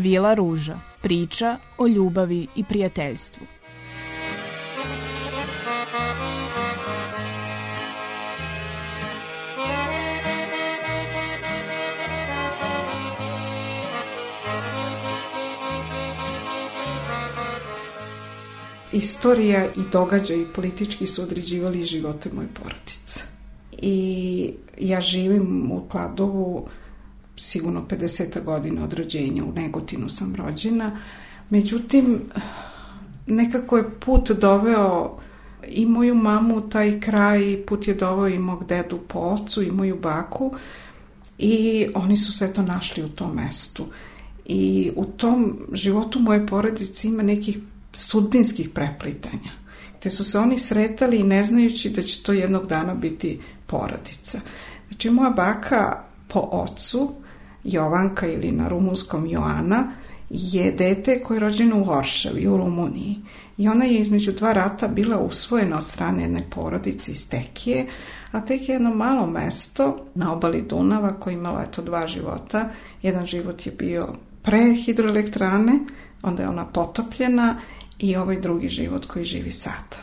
Vila Ruža. Priča o ljubavi i prijateljstvu. Istorija i događaj politički su određivali živote moje porodice. I ja živim u Kladovu sigurno 50 godina od rođenja, u Negotinu sam rođena. Međutim, nekako je put doveo i moju mamu u taj kraj, put je doveo i mog dedu po ocu i moju baku i oni su sve to našli u tom mestu. I u tom životu moje porodice ima nekih sudbinskih preplitanja, gde su se oni sretali i ne znajući da će to jednog dana biti porodica. Znači, moja baka po ocu Jovanka ili na rumunskom Joana je dete koje je rođeno u Oršavi u Rumuniji i ona je između dva rata bila usvojena od strane jedne porodice iz Tekije, a tek je jedno malo mesto na obali Dunava koje je imala eto dva života. Jedan život je bio pre hidroelektrane, onda je ona potopljena i ovaj drugi život koji živi sada.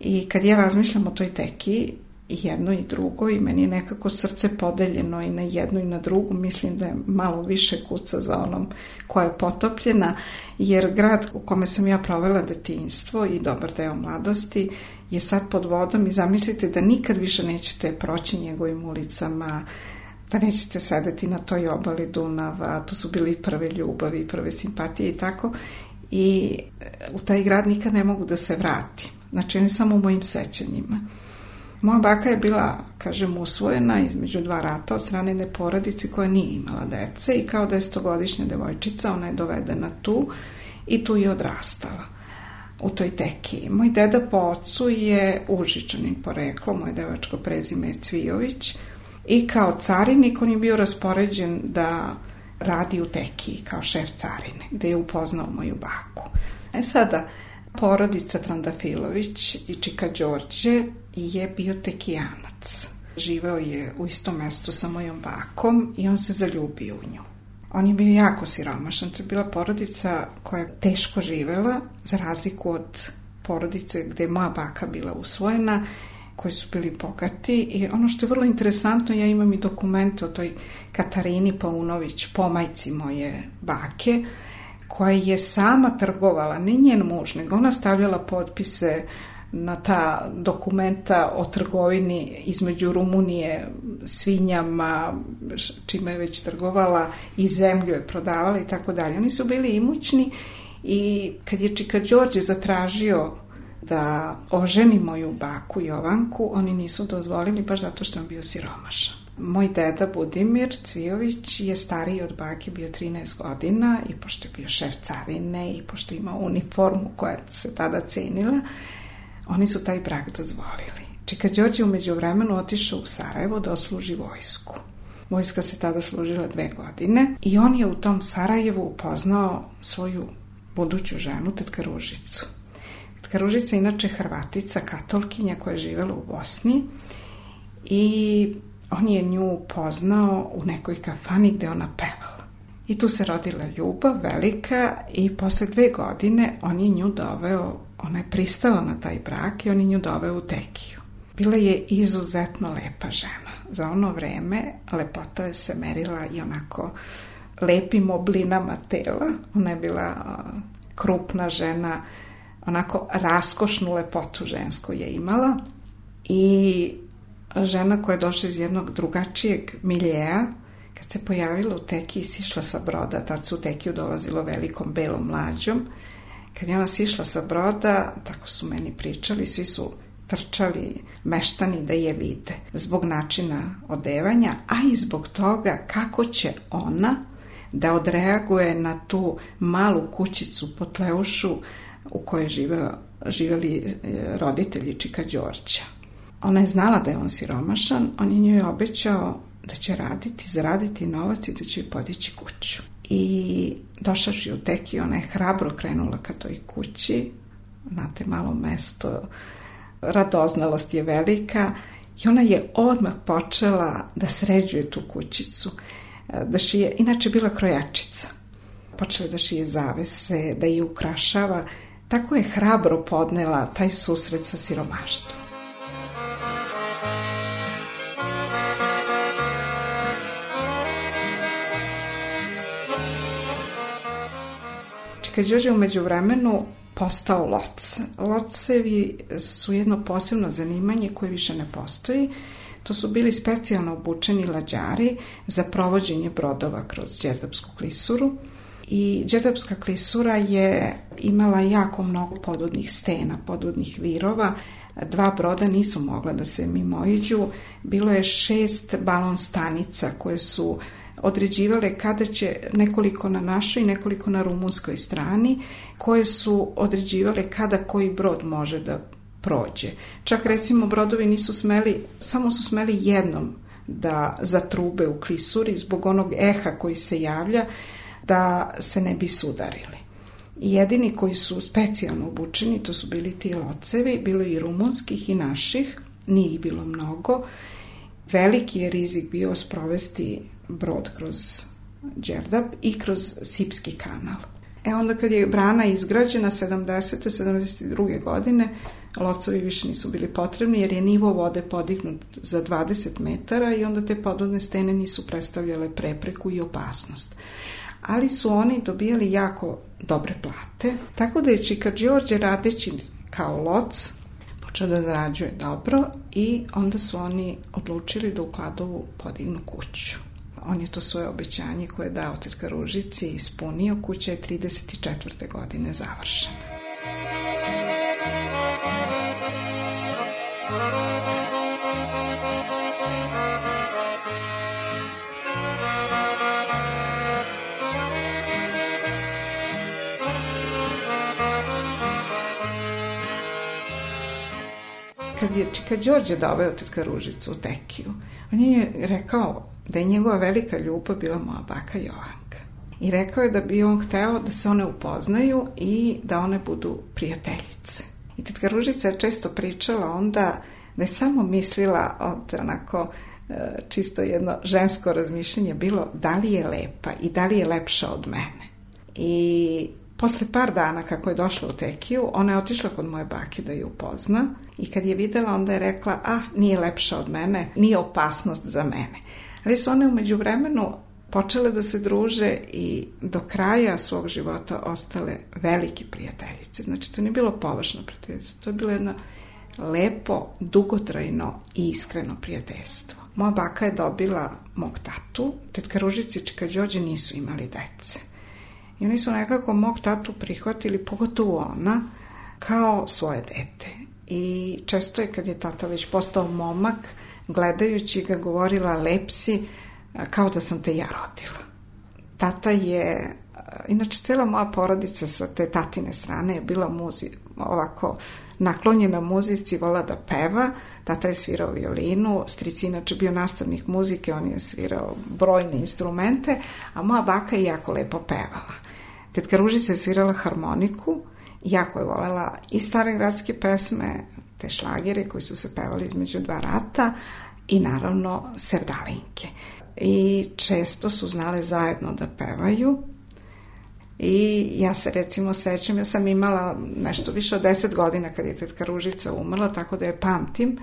I kad ja razmišljam o toj Tekiji, i jedno i drugo i meni je nekako srce podeljeno i na jedno i na drugu. Mislim da je malo više kuca za onom koja je potopljena, jer grad u kome sam ja provela detinjstvo i dobar deo mladosti je sad pod vodom i zamislite da nikad više nećete proći njegovim ulicama, da nećete sedeti na toj obali Dunava, to su bili prve ljubavi, prve simpatije i tako i e, u taj grad nikad ne mogu da se vratim. Znači, on samo u mojim sećanjima. Moja baka je bila, kažem, usvojena između dva rata od strane jedne porodice koja nije imala dece i kao desetogodišnja devojčica ona je dovedena tu i tu je odrastala u toj teki. Moj deda po ocu je užičanin poreklo, moje devačko prezime je Cvijović i kao carinik on je bio raspoređen da radi u teki kao šef carine, gde je upoznao moju baku. E sada, Porodica Trandafilović i Čika Đorđe je bio tekijanac. Živeo je u istom mestu sa mojom bakom i on se zaljubio u nju. On je bio jako siromašan, to je bila porodica koja je teško živela, za razliku od porodice gde je moja baka bila usvojena, koji su bili bogati i ono što je vrlo interesantno, ja imam i dokumente o toj Katarini Paunović, pomajci moje bake, koja je sama trgovala, ne njen muž, nego ona stavljala potpise na ta dokumenta o trgovini između Rumunije, svinjama, čime je već trgovala i zemlju je prodavala i tako dalje. Oni su bili imućni i kad je Čika Đorđe zatražio da oženi moju baku Jovanku, oni nisu dozvolili baš zato što je bio siromašan. Moj deda Budimir Cvijović je stariji od bake, bio 13 godina i pošto je bio šef carine i pošto ima uniformu koja se tada cenila, oni su taj brak dozvolili. Čika znači, Đorđe umeđu vremenu otišao u Sarajevo da osluži vojsku. Vojska se tada služila dve godine i on je u tom Sarajevu upoznao svoju buduću ženu, tetka Ružicu. Tetka Ružica je inače Hrvatica, katolkinja koja je živela u Bosni i on je nju poznao u nekoj kafani gde ona pevala. I tu se rodila ljubav velika i posle dve godine on je nju doveo, ona je pristala na taj brak i on je nju doveo u Tekiju. Bila je izuzetno lepa žena. Za ono vreme lepota je se merila i onako lepim oblinama tela. Ona je bila krupna žena, onako raskošnu lepotu žensku je imala i žena koja je došla iz jednog drugačijeg miljeja, kad se pojavila u teki i sišla sa broda, tad su u tekiju dolazilo velikom belom mlađom, kad je ona sišla sa broda, tako su meni pričali, svi su trčali meštani da je vide zbog načina odevanja, a i zbog toga kako će ona da odreaguje na tu malu kućicu potleušu u kojoj žive, živeli e, roditelji Čika Đorća. Ona je znala da je on siromašan, on je njoj obećao da će raditi, zaraditi novac i da će podići kuću. I došavši u teki, ona je hrabro krenula ka toj kući, znate, malo mesto, radoznalost je velika i ona je odmah počela da sređuje tu kućicu, da šije, inače bila krojačica. Počela da šije zavese, da je ukrašava, tako je hrabro podnela taj susret sa siromaštvom. kad Đorđe umeđu vremenu postao loc. Locevi su jedno posebno zanimanje koje više ne postoji. To su bili specijalno obučeni lađari za provođenje brodova kroz Đerdapsku klisuru i Đerdapska klisura je imala jako mnogo podvodnih stena, podvodnih virova. Dva broda nisu mogla da se mimoiđu. Bilo je šest balon stanica koje su određivale kada će nekoliko na našoj i nekoliko na rumunskoj strani, koje su određivale kada koji brod može da prođe. Čak recimo brodovi nisu smeli, samo su smeli jednom da zatrube u klisuri zbog onog eha koji se javlja da se ne bi sudarili. jedini koji su specijalno obučeni, to su bili ti locevi, bilo i rumunskih i naših, nije ih bilo mnogo. Veliki je rizik bio sprovesti brod kroz Đerdap i kroz Sipski kanal. E onda kad je brana izgrađena 70. 72. godine, locovi više nisu bili potrebni jer je nivo vode podignut za 20 metara i onda te podvodne stene nisu predstavljale prepreku i opasnost. Ali su oni dobijali jako dobre plate, tako da je Čika Đorđe radeći kao loc počeo da zarađuje dobro i onda su oni odlučili da u Kladovu podignu kuću on je to svoje obećanje koje je dao tetka Ružici ispunio. Kuća je 34. godine završena. Kad je Čika Đorđe doveo tetka Ružicu u Tekiju, on je rekao da je njegova velika ljubav bila moja baka Jovanka. I rekao je da bi on hteo da se one upoznaju i da one budu prijateljice. I tetka Ružica je često pričala onda da je samo mislila od onako e, čisto jedno žensko razmišljanje bilo da li je lepa i da li je lepša od mene. I posle par dana kako je došla u tekiju, ona je otišla kod moje bake da ju upozna i kad je videla onda je rekla, a ah, nije lepša od mene, nije opasnost za mene ali su one umeđu vremenu počele da se druže i do kraja svog života ostale velike prijateljice. Znači, to nije bilo površno prijateljstvo, to je bilo jedno lepo, dugotrajno i iskreno prijateljstvo. Moja baka je dobila mog tatu, tetka Ružica i Čika Đorđe nisu imali dece. I oni su nekako mog tatu prihvatili, pogotovo ona, kao svoje dete. I često je kad je tata već postao momak, gledajući ga govorila lepsi kao da sam te ja rodila. Tata je, inače cela moja porodica sa te tatine strane je bila muzi, ovako naklonjena muzici, vola da peva, tata je svirao violinu, stric inače bio nastavnik muzike, on je svirao brojne instrumente, a moja baka je jako lepo pevala. Tetka Ružica je svirala harmoniku, jako je volela i stare gradske pesme, te šlagere koji su se pevali između dva rata i naravno sevdalinke. I često su znale zajedno da pevaju i ja se recimo sećam, ja sam imala nešto više od 10 godina kad je tetka Ružica umrla, tako da je pamtim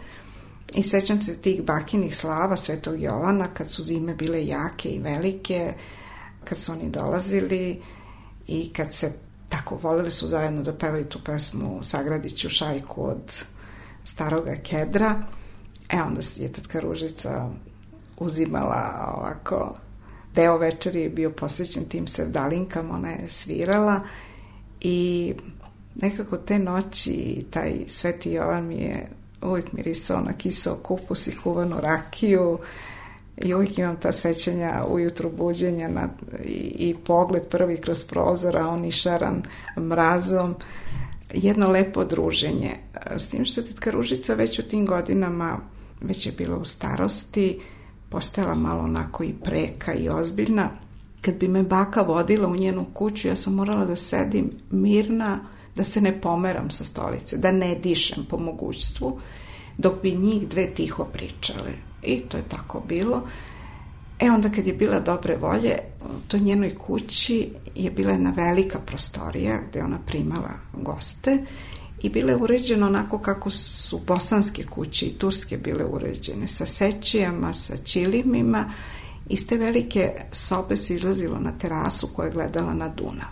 i sećam se tih bakinih slava Svetog Jovana kad su zime bile jake i velike, kad su oni dolazili i kad se tako volele su zajedno da pevaju tu pesmu Sagradiću šajku od staroga kedra. E onda je tatka Ružica uzimala ovako, deo večeri je bio posvećen tim sevdalinkama, ona je svirala i nekako te noći taj Sveti Jovan mi je uvijek mirisao na kisao kupus i kuvanu rakiju i uvijek imam ta sećanja ujutru buđenja na, i, i pogled prvi kroz prozor, a on išaran mrazom. Uh, jedno lepo druženje. E, s tim što je tetka Ružica već u tim godinama, već je bila u starosti, postala malo onako i preka i ozbiljna. Kad bi me baka vodila u njenu kuću, ja sam morala da sedim mirna, da se ne pomeram sa stolice, da ne dišem po mogućstvu, dok bi njih dve tiho pričale. I to je tako bilo. E onda kad je bila dobre volje, toj njenoj kući je bila jedna velika prostorija gde ona primala goste i bila je uređena onako kako su bosanske kuće i turske bile uređene, sa sećijama, sa čilimima. Iz te velike sobe se izlazilo na terasu koja je gledala na Dunav.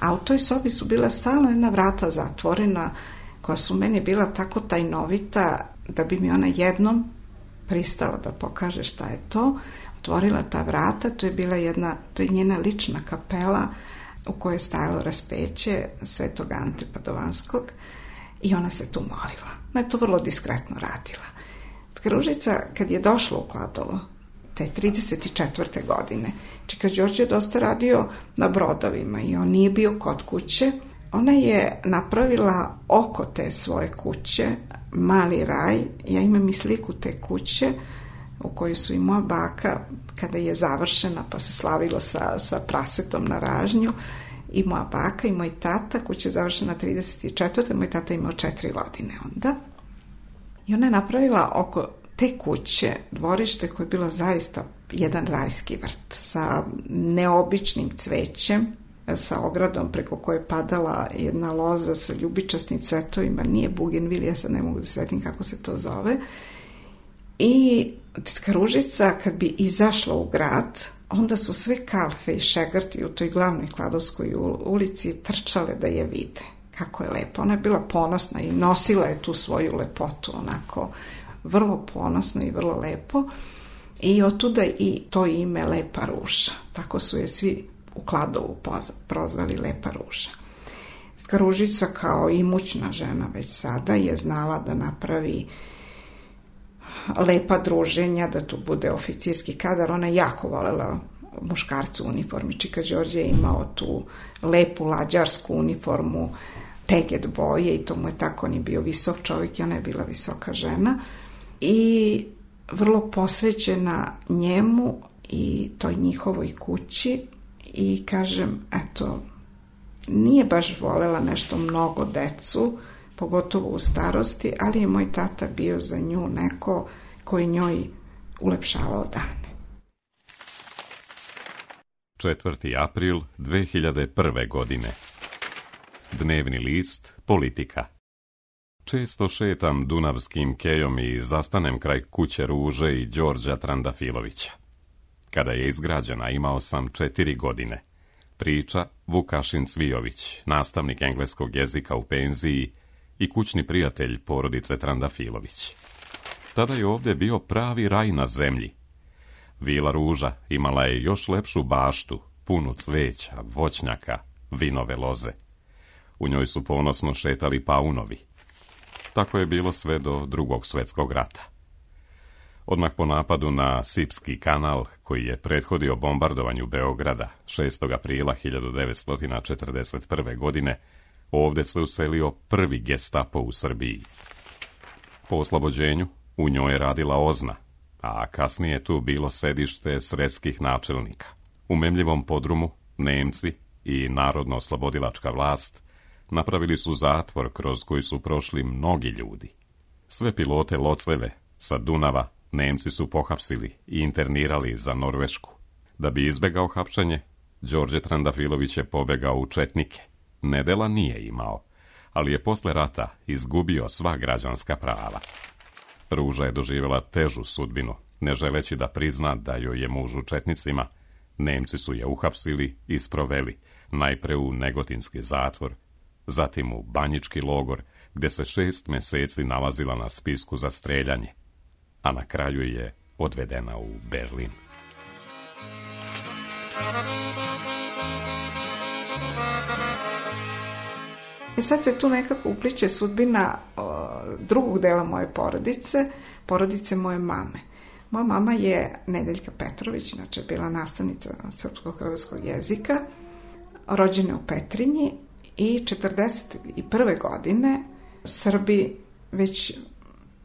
A u toj sobi su bila stalno jedna vrata zatvorena koja su meni bila tako tajnovita da bi mi ona jednom pristala da pokaže šta je to, otvorila ta vrata, to je bila jedna, to je njena lična kapela u kojoj je stajalo raspeće svetog Ante Padovanskog i ona se tu molila. Ona je to vrlo diskretno radila. Tkružica, kad je došla u Kladovo, te 34. godine, Čika znači Đorđe je dosta radio na brodovima i on nije bio kod kuće, ona je napravila oko te svoje kuće, mali raj, ja imam i sliku te kuće, u kojoj su i moja baka kada je završena pa se slavilo sa, sa prasetom na ražnju i moja baka i moj tata kuća je završena 34. moj tata imao 4 godine onda i ona je napravila oko te kuće dvorište koje je bilo zaista jedan rajski vrt sa neobičnim cvećem e, sa ogradom preko koje je padala jedna loza sa ljubičastim cvetovima, nije bugenvilija, ja sad ne mogu da svetim kako se to zove. I Tetka Ružica kad bi izašla u grad, onda su sve kalfe i šegrti u toj glavnoj Kladovskoj ulici trčale da je vide. Kako je lepo. Ona je bila ponosna i nosila je tu svoju lepotu onako vrlo ponosno i vrlo lepo. I otuda i to ime Lepa Ruža. Tako su je svi u Kladovu prozvali Lepa Ruža. Ružica kao imućna žena već sada je znala da napravi lepa druženja, da tu bude oficirski kadar. Ona jako volela muškarcu u uniformi. Čika Đorđe je imao tu lepu lađarsku uniformu, teget boje i to mu je tako, on je bio visok čovjek i ona je bila visoka žena i vrlo posvećena njemu i toj njihovoj kući i kažem, eto, nije baš volela nešto mnogo decu, pogotovo u starosti, ali je moj tata bio za nju neko koji njoj ulepšavao dane. 4. april 2001. godine Dnevni list Politika Često šetam Dunavskim kejom i zastanem kraj kuće Ruže i Đorđa Trandafilovića. Kada je izgrađena imao sam četiri godine. Priča Vukašin Cvijović, nastavnik engleskog jezika u penziji, i kućni prijatelj porodice Trandafilović. Tada je ovdje bio pravi raj na zemlji. Vila Ruža imala je još lepšu baštu, punu cveća, voćnjaka, vinove loze. U njoj su ponosno šetali paunovi. Tako je bilo sve do drugog svjetskog rata. Odmah po napadu na Sipski kanal, koji je prethodio bombardovanju Beograda 6. aprila 1941. godine, Ovde se uselio prvi gestapo u Srbiji. Po oslobođenju u njoj je radila Ozna, a kasnije je tu bilo sedište sredskih načelnika. U memljivom podrumu Nemci i narodno-oslobodilačka vlast napravili su zatvor kroz koji su prošli mnogi ljudi. Sve pilote loceve sa Dunava Nemci su pohapsili i internirali za Norvešku. Da bi izbegao hapšenje, Đorđe Trandafilović je pobegao u Četnike nedela nije imao, ali je posle rata izgubio sva građanska prava. Ruža je doživjela težu sudbinu, ne želeći da prizna da joj je muž u Četnicima. Nemci su je uhapsili i sproveli, najpre u Negotinski zatvor, zatim u Banjički logor, gdje se šest mjeseci nalazila na spisku za streljanje, a na kraju je odvedena u Berlin. E sad se tu nekako upliče sudbina drugog dela moje porodice, porodice moje mame. Moja mama je Nedeljka Petrović, znači bila nastavnica srpsko-hrvatskog jezika, rođena u Petrinji i 41. godine Srbi već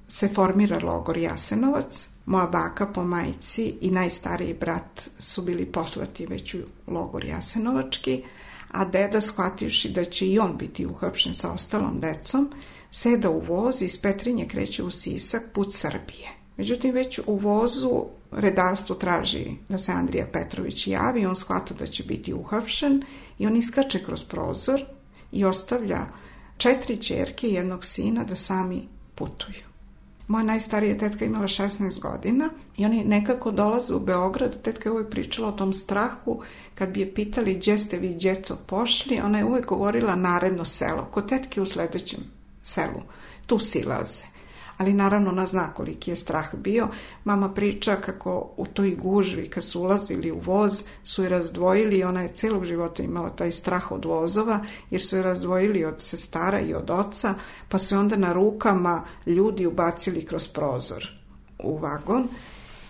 se formira logor Jasenovac. Moja baka po majici i najstariji brat su bili poslati već u logor Jasenovački a deda, shvativši da će i on biti uhapšen sa ostalom decom, seda u voz i iz Petrinje kreće u Sisak put Srbije. Međutim, već u vozu redarstvo traži da se Andrija Petrović javi, on shvata da će biti uhapšen i on iskače kroz prozor i ostavlja četiri čerke i jednog sina da sami putuju. Moja najstarija tetka imala 16 godina i oni nekako dolaze u Beograd. Tetka je uvek pričala o tom strahu kad bi je pitali gdje ste vi djeco pošli, ona je uvek govorila naredno selo, kod tetke u sledećem selu. Tu silaze ali naravno ona zna koliki je strah bio. Mama priča kako u toj gužvi kad su ulazili u voz su je razdvojili i ona je celog života imala taj strah od vozova jer su je razdvojili od sestara i od oca pa su onda na rukama ljudi ubacili kroz prozor u vagon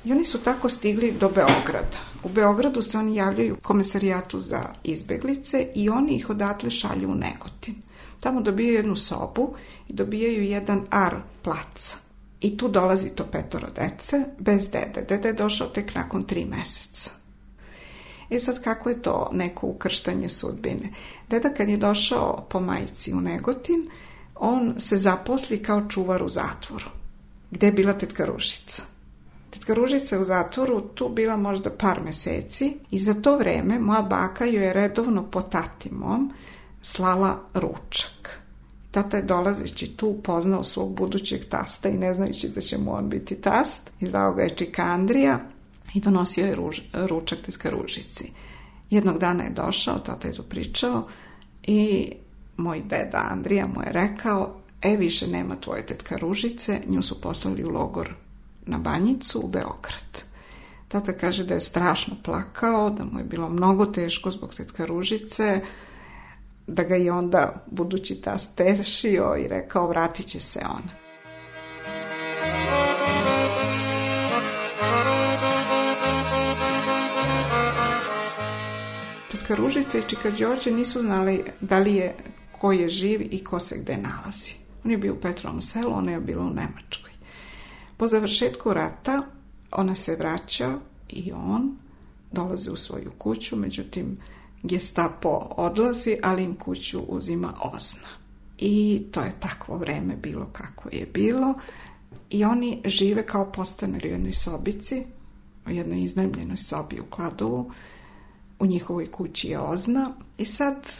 i oni su tako stigli do Beograda. U Beogradu se oni javljaju komesarijatu za izbeglice i oni ih odatle šalju u Negotin. Tamo dobijaju jednu sobu i dobijaju jedan ar plac. I tu dolazi to petoro dece bez dede. Dede je došao tek nakon tri meseca. E sad, kako je to neko ukrštanje sudbine? Deda kad je došao po majici u Negotin, on se zaposli kao čuvar u zatvoru, gde je bila tetka Ružica. Tetka Ružica je u zatvoru tu bila možda par meseci i za to vreme moja baka ju je redovno po tatimom slala ručak. Tata je dolazeći tu poznao svog budućeg tasta i ne znajući da će mu on biti tast. I zvao ga je Čikandrija i donosio je ruž, ručak tetka Ružici. Jednog dana je došao, tata je tu pričao i moj deda Andrija mu je rekao e više nema tvoje tetka Ružice, nju su poslali u logor na banjicu u Beograd. Tata kaže da je strašno plakao, da mu je bilo mnogo teško zbog tetka Ružice, da ga i onda budući ta tešio i rekao vratit će se ona. Tetka Ružica i Čika Đorđe nisu znali da li je ko je živ i ko se gde nalazi. On je bio u Petrovom selu, ona je bila u Nemačkoj. Po završetku rata ona se vraća i on dolaze u svoju kuću, međutim gestapo odlazi, ali im kuću uzima ozna. I to je takvo vreme bilo kako je bilo. I oni žive kao postanari u jednoj sobici, u jednoj iznajmljenoj sobi u Kladovu, u njihovoj kući je ozna. I sad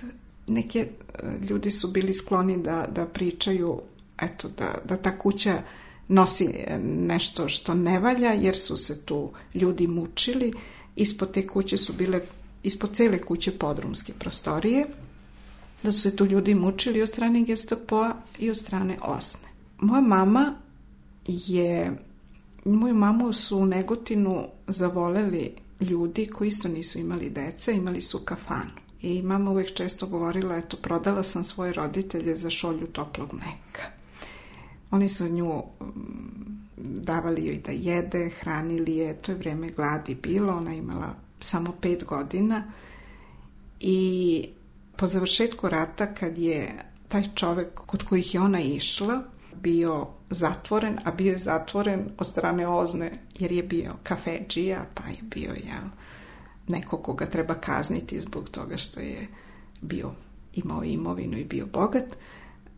neke e, ljudi su bili skloni da, da pričaju eto, da, da ta kuća nosi nešto što ne valja, jer su se tu ljudi mučili. Ispod te kuće su bile ispod cele kuće podrumske prostorije, da su se tu ljudi mučili od strane gestopoa i od strane osne. Moja mama je, moju mamu su u Negotinu zavoleli ljudi koji isto nisu imali dece, imali su kafanu. I mama uvek često govorila, eto, prodala sam svoje roditelje za šolju toplog mleka. Oni su nju mm, davali joj da jede, hranili je, to je vreme gladi bilo, ona imala samo pet godina i po završetku rata kad je taj čovek kod kojih je ona išla bio zatvoren, a bio je zatvoren od strane Ozne jer je bio kafeđija, pa je bio jel, neko koga treba kazniti zbog toga što je bio imao imovinu i bio bogat.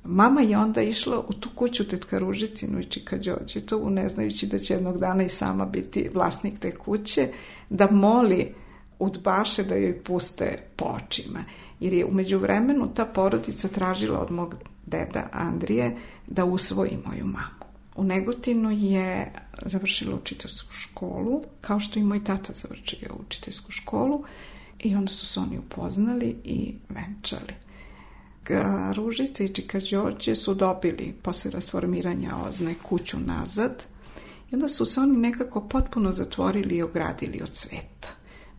Mama je onda išla u tu kuću tetka Ružicinu i Čika Đorđitovu, ne znajući da će jednog dana i sama biti vlasnik te kuće, da moli udbaše da joj puste počima. Jer je umeđu vremenu ta porodica tražila od mog deda Andrije da usvoji moju mamu. U Negotinu je završila učiteljsku školu, kao što i moj tata završio učiteljsku školu i onda su se oni upoznali i venčali. Ružica i Čika Đorđe su dobili posle rasformiranja ozne kuću nazad i onda su se oni nekako potpuno zatvorili i ogradili od sveta.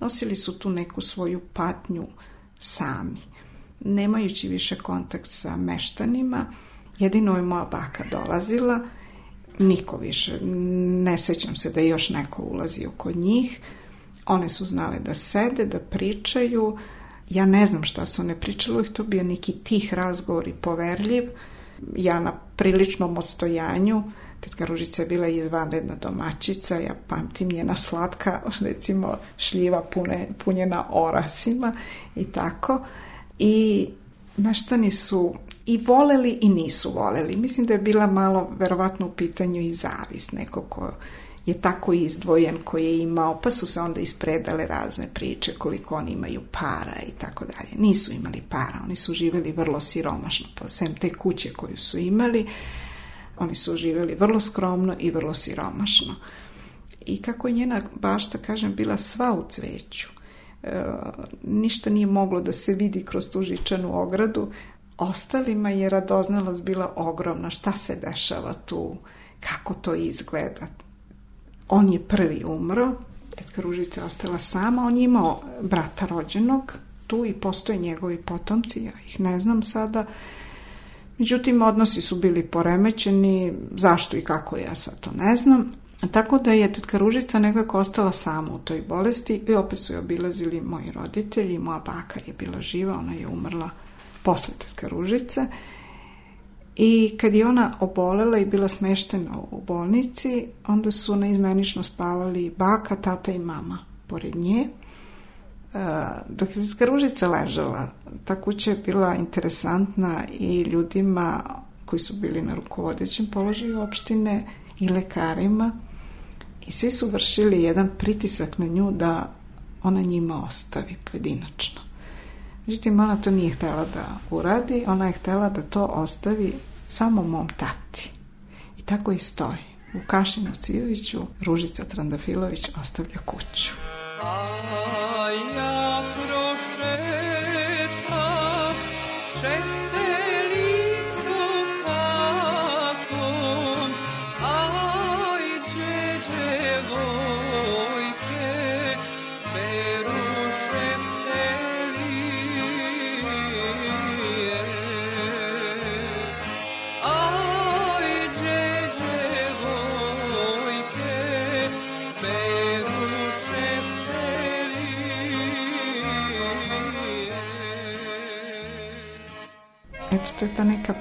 Nosili su tu neku svoju patnju sami, nemajući više kontakt sa meštanima. Jedino je moja baka dolazila, niko više, ne sećam se da je još neko ulazio kod njih. One su znale da sede, da pričaju, Ja ne znam šta su one pričale, uvijek to bio neki tih razgovor i poverljiv. Ja na priličnom odstojanju, tetka Ružica je bila izvanredna domaćica, ja pamtim njena slatka, recimo šljiva pune, punjena orasima i tako. I meštani su i voleli i nisu voleli. Mislim da je bila malo verovatno u pitanju i zavis neko ko je tako izdvojen koji je imao, pa su se onda ispredale razne priče koliko oni imaju para i tako dalje. Nisu imali para, oni su živeli vrlo siromašno, posem te kuće koju su imali, oni su živeli vrlo skromno i vrlo siromašno. I kako je njena bašta, kažem, bila sva u cveću, e, ništa nije moglo da se vidi kroz tu žičanu ogradu, ostalima je radoznalost bila ogromna, šta se dešava tu, kako to izgleda on je prvi umro, tetka Ružica ostala sama, on je imao brata rođenog tu i postoje njegovi potomci, ja ih ne znam sada. Međutim, odnosi su bili poremećeni, zašto i kako ja sad to ne znam. Tako da je tetka Ružica nekako ostala sama u toj bolesti i opet su je obilazili moji roditelji, moja baka je bila živa, ona je umrla posle tetka Ružice. I kad je ona obolela i bila smeštena u bolnici, onda su neizmenično spavali baka, tata i mama pored nje. E, dok je Ružica ležala, ta kuća je bila interesantna i ljudima koji su bili na rukovodećem položaju opštine i lekarima i svi su vršili jedan pritisak na nju da ona njima ostavi pojedinačno. Međutim, ona to nije htela da uradi, ona je htela da to ostavi samo mom tati. I tako i stoji. Vukašinu Cijoviću Ružica Trandafilović ostavlja kuću.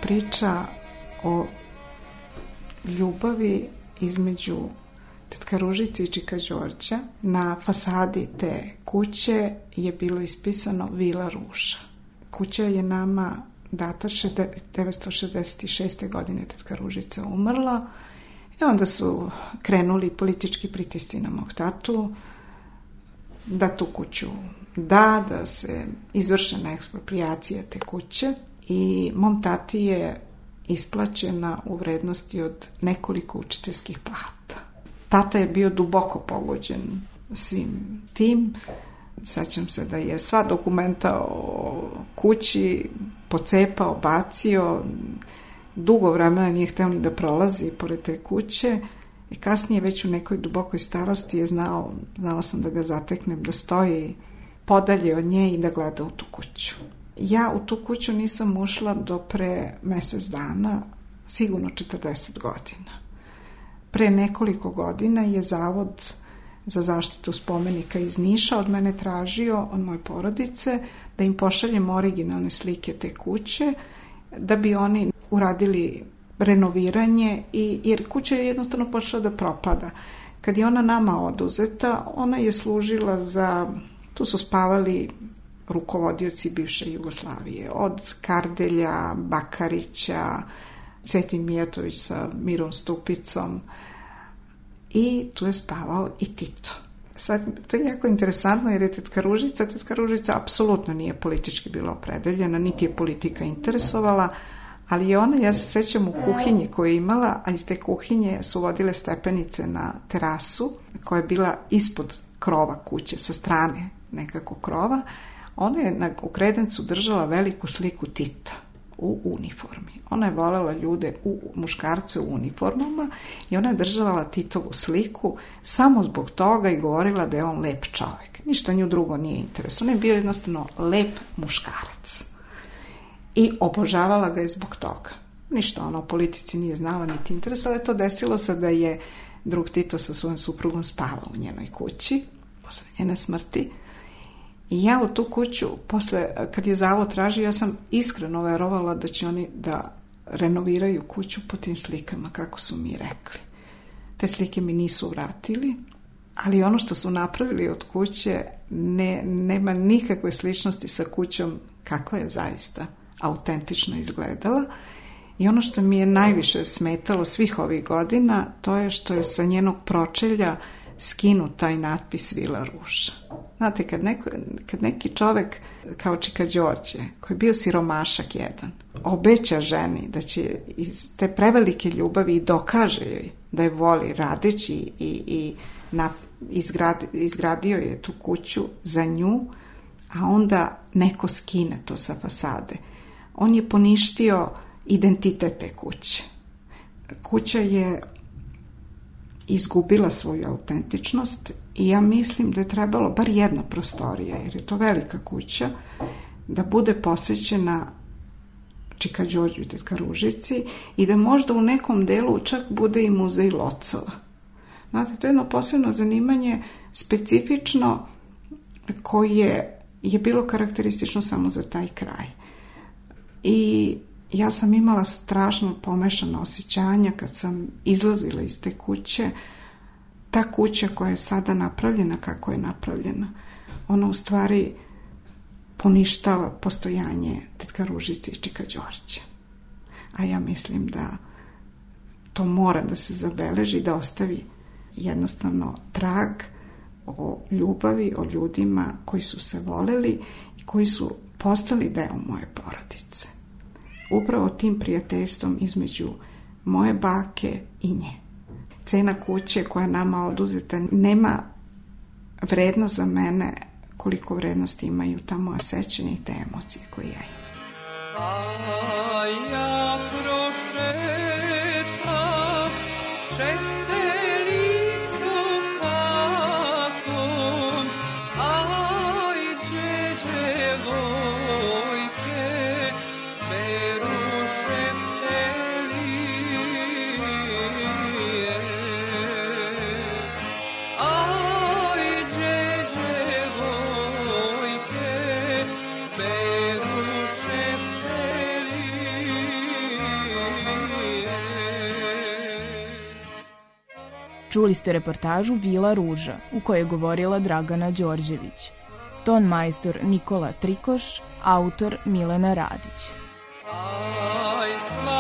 priča o ljubavi između tetka Ružice i Čika Đorđa. Na fasadi te kuće je bilo ispisano Vila Ruša. Kuća je nama data 1966. godine tetka Ružica umrla i onda su krenuli politički pritisci na mog tatu da tu kuću da, da se izvršena ekspropriacija te kuće i mom tati je isplaćena u vrednosti od nekoliko učiteljskih plata. Tata je bio duboko pogođen svim tim. Sećam se da je sva dokumenta o kući pocepao, bacio. Dugo vremena nije hteo ni da prolazi pored te kuće. I kasnije već u nekoj dubokoj starosti je znao, znala sam da ga zateknem, da stoji podalje od nje i da gleda u tu kuću. Ja u tu kuću nisam ušla do pre mesec dana, sigurno 40 godina. Pre nekoliko godina je Zavod za zaštitu spomenika iz Niša od mene tražio, od moje porodice, da im pošaljem originalne slike te kuće, da bi oni uradili renoviranje, i, jer kuća je jednostavno počela da propada. Kad je ona nama oduzeta, ona je služila za, tu su spavali rukovodioci bivše Jugoslavije, od Kardelja, Bakarića, Cetin Mijatović sa Mirom Stupicom i tu je spavao i Tito. Sad, to je jako interesantno jer je tetka Ružica, tetka Ružica apsolutno nije politički bila opredeljena, niti je politika interesovala, ali je ona, ja se sećam, u kuhinji koju je imala, a iz te kuhinje su vodile stepenice na terasu koja je bila ispod krova kuće, sa strane nekako krova Ona je na, u kredencu držala veliku sliku Tita u uniformi. Ona je volela ljude u muškarce u uniformama i ona je držala Titovu sliku samo zbog toga i govorila da je on lep čovjek. Ništa nju drugo nije interesno. On je bio jednostavno lep muškarac. I obožavala ga je zbog toga. Ništa ona o politici nije znala niti interesovala. To desilo se da je drug Tito sa svojom suprugom spavao u njenoj kući posle njene smrti I ja u tu kuću, posle, kad je zavod tražio, ja sam iskreno verovala da će oni da renoviraju kuću po tim slikama, kako su mi rekli. Te slike mi nisu vratili, ali ono što su napravili od kuće ne, nema nikakve sličnosti sa kućom kakva je zaista autentično izgledala. I ono što mi je najviše smetalo svih ovih godina, to je što je sa njenog pročelja skinut taj natpis Vila Ruša. Znate, kad, neko, kad neki čovek kao Čika Đorđe, koji je bio siromašak jedan, obeća ženi da će iz te prevelike ljubavi i dokaže joj da je voli radeći i, i na, izgrad, izgradio je tu kuću za nju, a onda neko skine to sa fasade. On je poništio identitet te kuće. Kuća je izgubila svoju autentičnost i ja mislim da je trebalo bar jedna prostorija, jer je to velika kuća, da bude posvećena Čika Đorđu i Tetka Ružici i da možda u nekom delu čak bude i muzej Locova. Znate, to je jedno posebno zanimanje, specifično koje je bilo karakteristično samo za taj kraj. I ja sam imala strašno pomešano osjećanja kad sam izlazila iz te kuće, uh, ta kuća koja je sada napravljena kako je napravljena, ona u stvari poništava postojanje Tetka Ružice i Čika Đorđa. A ja mislim da to mora da se zabeleži, da ostavi jednostavno trag o ljubavi, o ljudima koji su se voleli i koji su postali deo moje porodice. Upravo tim prijateljstvom između moje bake i nje cena kuće koja nama oduzeta nema vredno za mene koliko vrednosti imaju ta moja sećanja i te emocije koje ja imam. A ja prošeta, šeta Čuli ste reportažu Vila Ruža, u kojoj je govorila Dragana Đorđević. Ton majstor Nikola Trikoš, autor Milena Radić. Aj,